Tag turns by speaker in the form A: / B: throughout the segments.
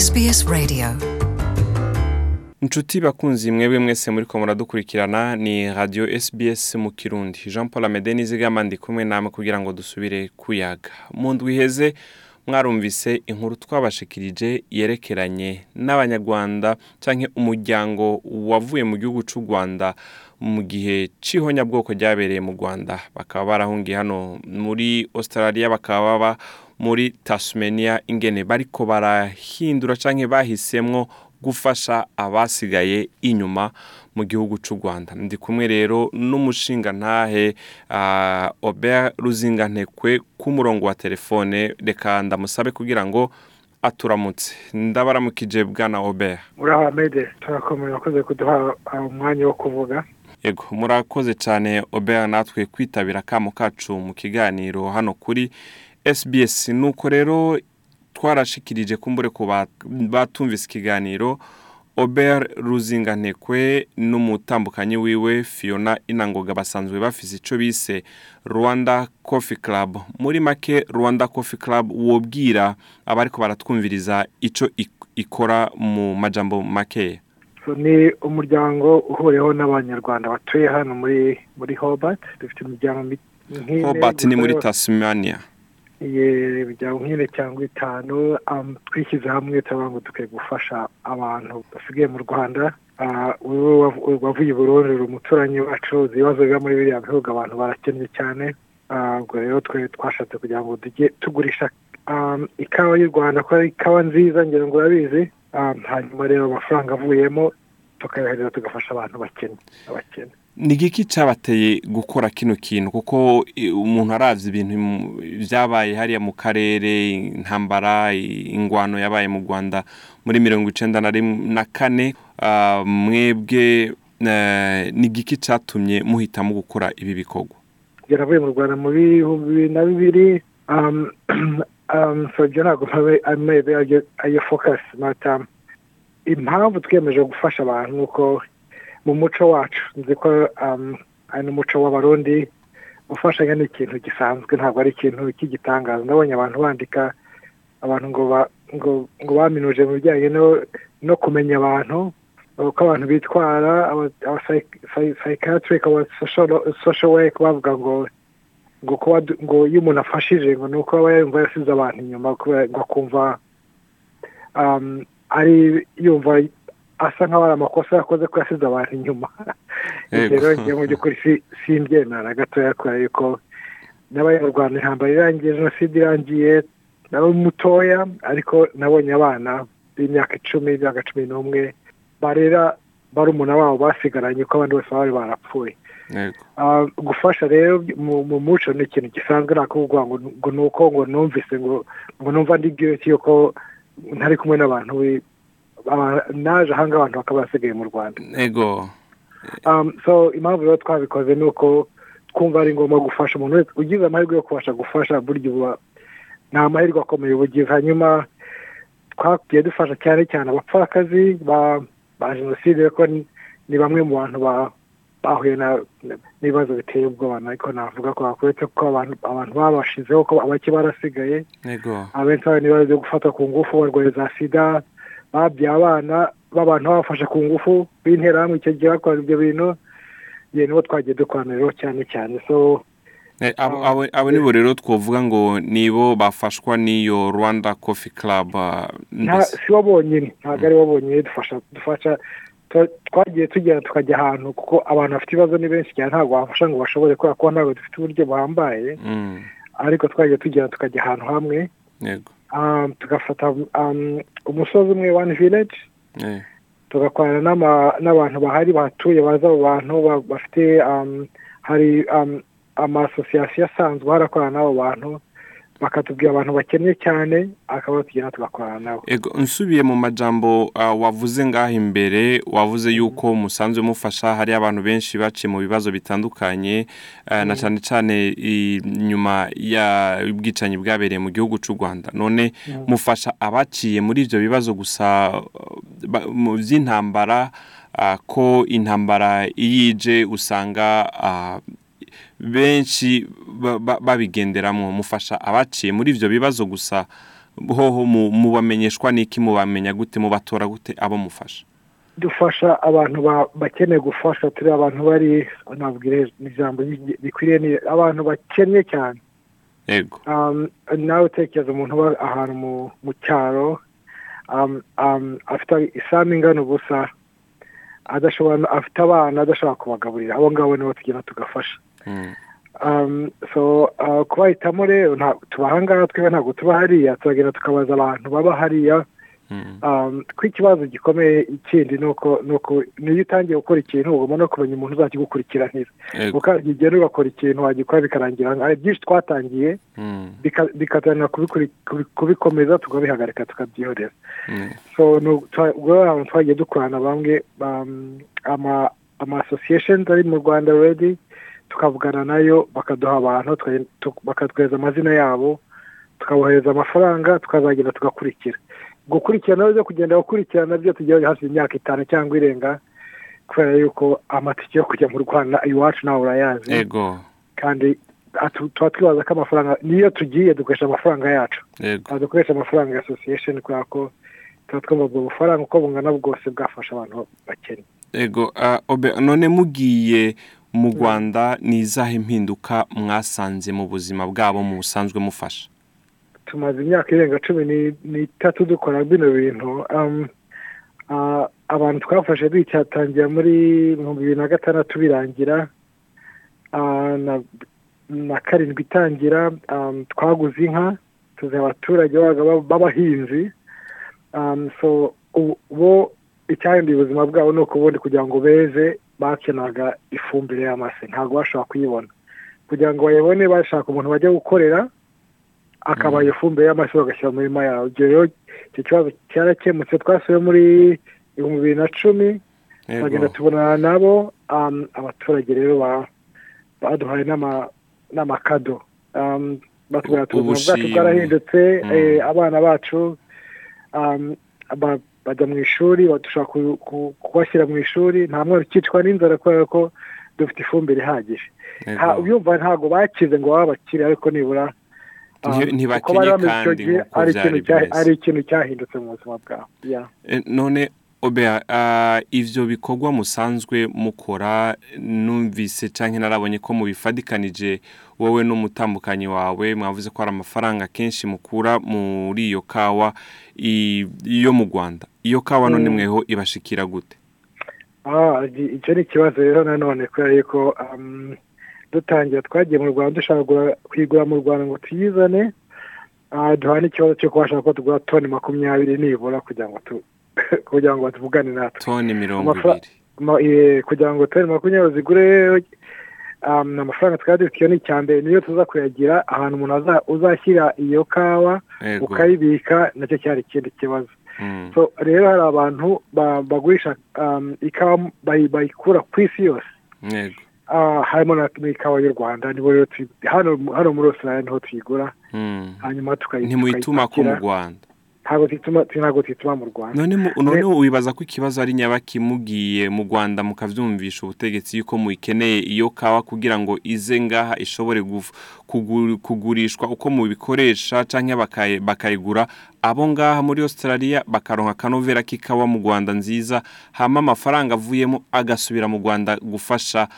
A: SBS Radio.
B: Inshuti bakunzi mwebwe mwese muri ko muradukurikirana ni radio SBS mu kirundi. Jean paul amede nizigama ndi kumwe namwe kugira ngo dusubire kuyaga. Mu ndwi iheze mwarumvise inkuru twabashikirije yerekeranye n'abanyarwanda canke umuryango wavuye mu gihugu c'u rwanda mu gihe c'ihonyabwoko ryabereye mu rwanda. Bakaba barahungiye hano muri australia bakaba muri tasmania ingene bariko barahindura canke bahisemwo gufasha abasigaye inyuma mu gihugu c'u rwanda. Ndi kumwe rero n'umushinga ntahe uh, obert ruzingantekwe ku murongo wa telefone. Reka ndamusabe kugira ngo aturamutse. Ndabaramukije bwana obert
C: uraho amede turakomeye wakoze kuduha umwanya wo kuvuga.
B: Yego murakoze cyane obert natwe kwitabira akamo kacu mu kiganiro hano kuri sbs nuko rero twarashikirije kumbure ku batumvise ikiganiro Obert ruzingantekwe n'umutambukanyi wiwe fiona inangoga basanzwe bafise icyo bise rwanda coffee club. Muri make rwanda coffee club wobwira abariko baratwumviriza icyo ikora mu majambo makeya
C: ni umuryango uhuriyeho n'abanyarwanda batuye hano muri muri hobart. Dufite imiryango
B: hobart ni muri tasmania.
C: Nk'ine cyangwa itanu twishyize hamwe turavuga ngo dukwiye gufasha abantu basigaye mu rwanda wavuye i uri umuturanyi wacu ibibazo biba muri biriya bihugu abantu barakennye cyane. Ubwo rero twe twashatse kugira ngo tujye tugurisha ikawa y'u rwanda ko ari ikawa nziza ngira ngo urabizi. Hanyuma rero amafaranga avuyemo tukayohereza tugafasha abantu bakennye abakene.
B: Ni igiki cyabateye gukora kino kintu? Kuko umuntu arazi ibintu byabaye hariya mu karere intambara ingwano yabaye mu rwanda muri mirongo icyenda na kane. Mwebwe ni igiki cyatumye muhitamo gukora ibi bikorwa?
C: Yaravuye mu rwanda mu bihumbi na bibiri ibyo ntabwo ameze ayo fokasi impamvu twiyemeje gufasha abantu nuko mu muco wacu. Nzi ko ari n'umuco w'abarundi gufashanya ni ikintu gisanzwe ntabwo ari ikintu cy'igitangaza. Ndabonye abantu bandika abantu ngo ngo baminuje mu bijyanye no kumenya abantu uko abantu bitwara psychiatric aba social work bavuga ngo ngo kuba ngo iyo umuntu afashije ngo ni uko aba yumva yasize abantu inyuma ngo akumva ari yumva asa nk'aho ari amakosa yakoze ko yasize abantu inyuma. Rero ngiye mu by'ukuri simbyemera na gatoya kubera yuko n'abanyarwanda intambara irangiye jenoside irangiye nabo mutoya ariko nabonye abana b'imyaka icumi imyaka cumi n'umwe barera barumuna babo basigaranye uko abandi bose bari barapfuye. Gufasha rero mu muco ni ikintu gisanzwe nakuvuga ngo ni uko ngo numvise ngo numva ndi yuko ntari kumwe n'abantu naje ahangaha abantu bakaba basigaye mu rwanda.
B: Ego.
C: So impamvu rero twabikoze ni uko twumva ari ngombwa gufasha umuntu wese. Ugize amahirwe yo kubasha gufasha burya uba ni amahirwe akomeye ubugize. Hanyuma twagiye dufasha cyane cyane abapfakazi ba jenoside ko ni bamwe mu bantu bahuye n'ibibazo biteye ubwoba. Ariko navuga ko bakuretse ko abantu babashizeho ko abake barasigaye. Abenshi bari n'ibibazo byo gufatwa ku ngufu barwaye za sida babyaye abana b'abantu babafashe ku ngufu b'interahamwe icyo gihe bakora ibyo bintu nibo twagiye dukorana rero cyane cyane. So
B: abo nibo rero twavuga ngo nibo bafashwa n'iyo rwanda coffee club
C: si bo bonyine ntabwo ari bo bonyine dufasha twagiye tugenda tukajya ahantu kuko abantu bafite ibibazo ni benshi cyane ntabwo wafasha ngo bashobore kubera ko ntabwo dufite uburyo buhambaye ariko twagiye tugenda tukajya ahantu hamwe. Tugafata umusozi umwe wani village. Tugakorana n'abantu bahari bahatuye baza abo bantu bafite hari amasosiyasiyo asanzwe harakorana n'abo bantu. Bakatubwira abantu bakennye cyane akaba tugenda tugakorana nabo.
B: Nsubiye mu majambo wavuze ngaho imbere wavuze yuko musanzwe mufasha hari abantu benshi baciye mu bibazo bitandukanye na cyane cyane nyuma y'ubwicanyi bwabereye mu gihugu cy'u rwanda. None mufasha abaciye muri ibyo bibazo gusa mu by'intambara ko intambara iyo ije usanga benshi babigenderamo mufasha abaciye muri ibyo bibazo gusa hoho mubamenyeshwa n'iki mubamenya gute mubatora gute abo mufasha?
C: Dufasha abantu bakeneye gufasha turi abantu bari nabwire ijambo rikwiriye ni abantu bakennye cyane.
B: Yego.
C: Nawe utekereza umuntu uba ahantu mu cyaro afite isambu ingana ubusa adashobora afite abana adashobora kubagaburira. Abo ngabo nibo tugenda tugafasha. So kubahitamo rero tuba ahangaha twebwe ntabwo tuba hariya turagenda tukabaza abantu baba hariya. Ko ikibazo gikomeye ikindi ni uko niyo utangiye gukora ikintu ugomba no kumenya umuntu uzakigukurikiranira ukagenda ugakora ikintu wagikora bikarangira hari byinshi twatangiye bikatangira kubikomeza tukabihagarika tukabyihorera. Ubwo abantu twagiye dukorana bamwe ama association ari mu rwanda redi tukavugana na yo bakaduha abantu bakatwohereza amazina yabo tukabohereza amafaranga tukazagenda tugakurikira. Gukurikirana byo kugenda gukurikirana byo tugiye hafi imyaka itanu cyangwa irenga kubera yuko amatike yo kujya mu rwanda iwacu nawe urayazi.
B: Yego.
C: Kandi tuba twibaza ko amafaranga niyo tugiye dukoresha amafaranga yacu.
B: Yego.
C: Dukoresha amafaranga ya association kubera ko tuba twumva ubwo bufaranga uko bungana bwose bwafasha abantu bakennye
B: yego none mugiye mu rwanda ni izahe mpinduka mwasanze mu buzima bwabo mu busanzwe mufasha?
C: Tumaze imyaka irenga cumi n'itatu dukora bino bintu abantu twafashe bicyatangira muri bibiri na gatandatu birangira na karindwi itangira twaguze inka tuzi abaturage b'abahinzi bo icyahinduye ubuzima bwabo ni uko ubundi kugira ngo beze bakenaga ifumbire y'amase. Ntabwo bashobora kuyibona. Kugira ngo bayibone bashaka umuntu bajya gukorera akabaha iyo fumbire y'amase bagashyira mu mirima yawe ibyo rero icyo kibazo cyarakemutse twasuye muri ibihumbi bibiri na cumi turagenda tubonana nabo abaturage rero baduhaye n'amakado. Batubwira ati ubuzima bwacu bwarahindutse abana bacu bajya mu ishuri dushobora kubashyira mu ishuri. Nta mwana ukicwa n'inzara kubera ko dufite ifumbire ihagije. Uyumva ntabwo bakize ngo babe bakire ariko nibura
B: ntibakenye kandi nk'uko byari
C: ari ikintu cyahindutse mu buzima bwabo
B: none obea ibyo bikorwa musanzwe mukora numvise cyangwa narabonye ko mubifadikanije wowe n'umutambukanyi wawe mwavuze ko hari amafaranga kenshi mukura muri iyo kawa yo mu rwanda. Iyo kawa none mweho ibashikira gute?
C: Icyo ni ikibazo rero nanone kubera yuko dutangira twagiye mu rwanda dushaka kuyigura mu rwanda ngo tuyizane duhana n'ikibazo cyo kubasha ko tugura toni makumyabiri nibura kugira ngo kugira ngo tuvugane natwe.
B: Toni mirongo ibiri.
C: kugira ngo toni makumyabiri zigure ni amafaranga twari dufite iyo ni icya mbere niyo tuza kuyagira ahantu umuntu uzashyira iyo kawa ukayibika na cyo cyari ikindi kibazo. Rero hari abantu bagurisha ikawa bayikura ku isi yose. Harimo n'ikawa y'u rwanda hano muri Australia ni ho tuyigura. Hanyuma
B: ntimuyituma ko mu rwanda.
C: Ntabwo tuyituma mu rwanda.
B: None wibaza ko ikibazo ari nyabaki mugiye mu rwanda mukabyumvisha ubutegetsi yuko muyikeneye iyo kawa kugira ngo ize ngaha ishobore kugurishwa uko mubikoresha cyangwa bakayigura abo ngaha muri Australia bakaronka akanovera k'ikawa mu rwanda nziza hama amafaranga avuyemo agasubira mu rwanda gufasha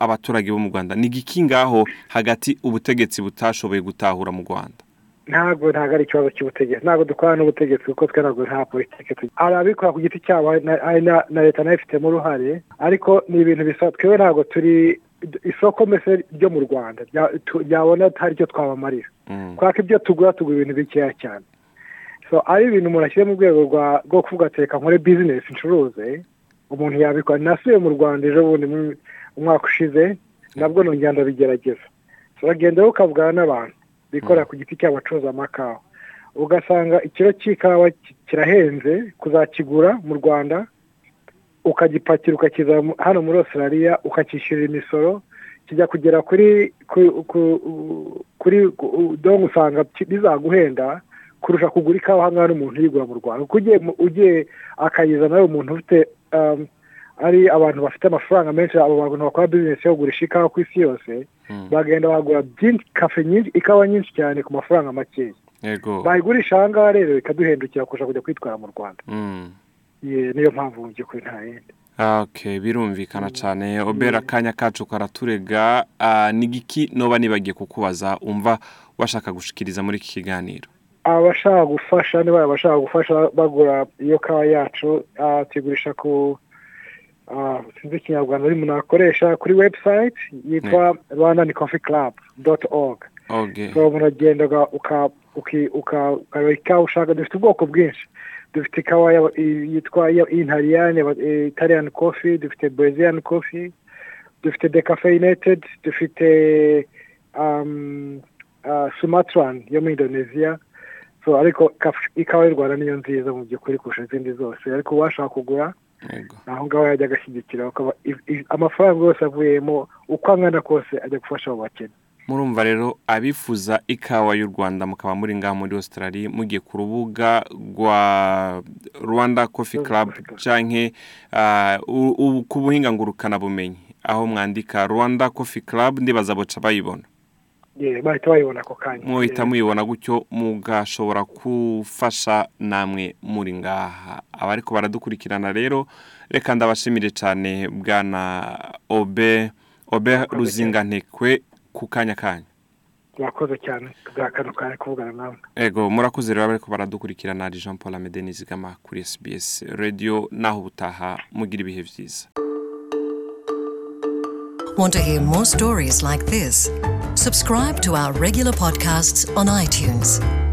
B: abaturage bo mu rwanda. Ni ngaho hagati ubutegetsi butashoboye gutahura mu rwanda?
C: Ntabwo ntabwo ari ikibazo cy'ubutegetsi. Ntabwo dukorana n'ubutegetsi kuko twe ntabwo nta politiki hari abikora ku giti cyabo na leta na yo ifitemo uruhare. Ariko ni ibintu bisa twebwe ntabwo turi isoko mbese ryo mu rwanda. Ryabona hari icyo twabamarira kubera ko ibyo tugura tugura ibintu bikeya cyane. Ari ibintu umuntu ashyira mu rwego rwo kuvuga ati reka nkore bizinesi ncuruze umuntu yabikora. Nasuye mu rwanda ejo bundi umwaka ushize nabwo nongera ndabigerageza. Uragenda ukavugana n'abantu. Bikorera ku giti cyabo bacuruza amakawa ugasanga ikiro cy'ikawa kirahenze kuzakigura mu rwanda ukagipakira ukakiza hano muri Australia ukakishyurira imisoro kijya kugera kuri kuri dore usanga bizaguhenda kurusha kugura ikawa hano n'umuntu uyigura mu rwanda. Kuko ugiye akayizana ari umuntu ufite ari abantu bafite amafaranga menshi abo bantu bakora bizinesi yo kugurisha ikawa ku isi yose bagenda bagura kafe nyinshi ikawa nyinshi cyane ku mafaranga makeya bayigurisha aha ngaha rero bikaduhendukira kurusha kujya kwitwara mu rwanda.
B: Mm.
C: Ye, niyo mpamvu mu by'ukuri nta yindi.
B: Birumvikana cyane. Obera akanya kacu karaturega. Ah, ni giki? Noba nibagiye kukubaza umva washaka gushikiriza muri iki kiganiro?
C: Abashaka gufasha niba abashaka gufasha bagura iyo kawa yacu ah, tuyigurisha ku sinzi ikinyarwanda urimo nakoresha kuri website yitwa rwandan coffee club dot org.
B: Okay.
C: so muragenda uka- uka- uki- uka- ukareba ikawa ushaka. Dufite ubwoko bwinshi. Dufite ikawa yitwa intariyani italian coffee dufite brazilian coffee dufite decaffeinated dufite um, uh, sumatran yo muri indonesia. So ariko ikawa y'u rwanda niyo nziza mu by'ukuri kurusha izindi zose. Ariko uwashaka kugura aho ngaho yajya agashyigikira amafaranga yose avuyemo uko angana kose ajya gufasha abo bakene.
B: Murumva rero abifuza ikawa y'u rwanda mukaba muri ngaha muri australia mugiye ku rubuga rwa rwanda coffee club canke ah, ku buhinga ngurukanabumenyi aho mwandika rwanda coffee club ndibaza boca bayibona.
C: Bahita bayibona ako kanya.
B: Muhita muyibona gutyo mugashobora gufasha namwe muri ngaha. Abariko baradukurikirana rero reka ndabashimire cyane bwana obe obe ruzingantekwe ku kanya kanya.
C: Murakoze cyane bwa kano kanya kuvugana nawe
B: ego murakoze rero abariko baradukurikirana ari jean paul amede nizigama kuri sbs radio naho ubutaha mugira ibihe byiza
A: Want to hear more stories like this? Subscribe to our regular podcasts on iTunes.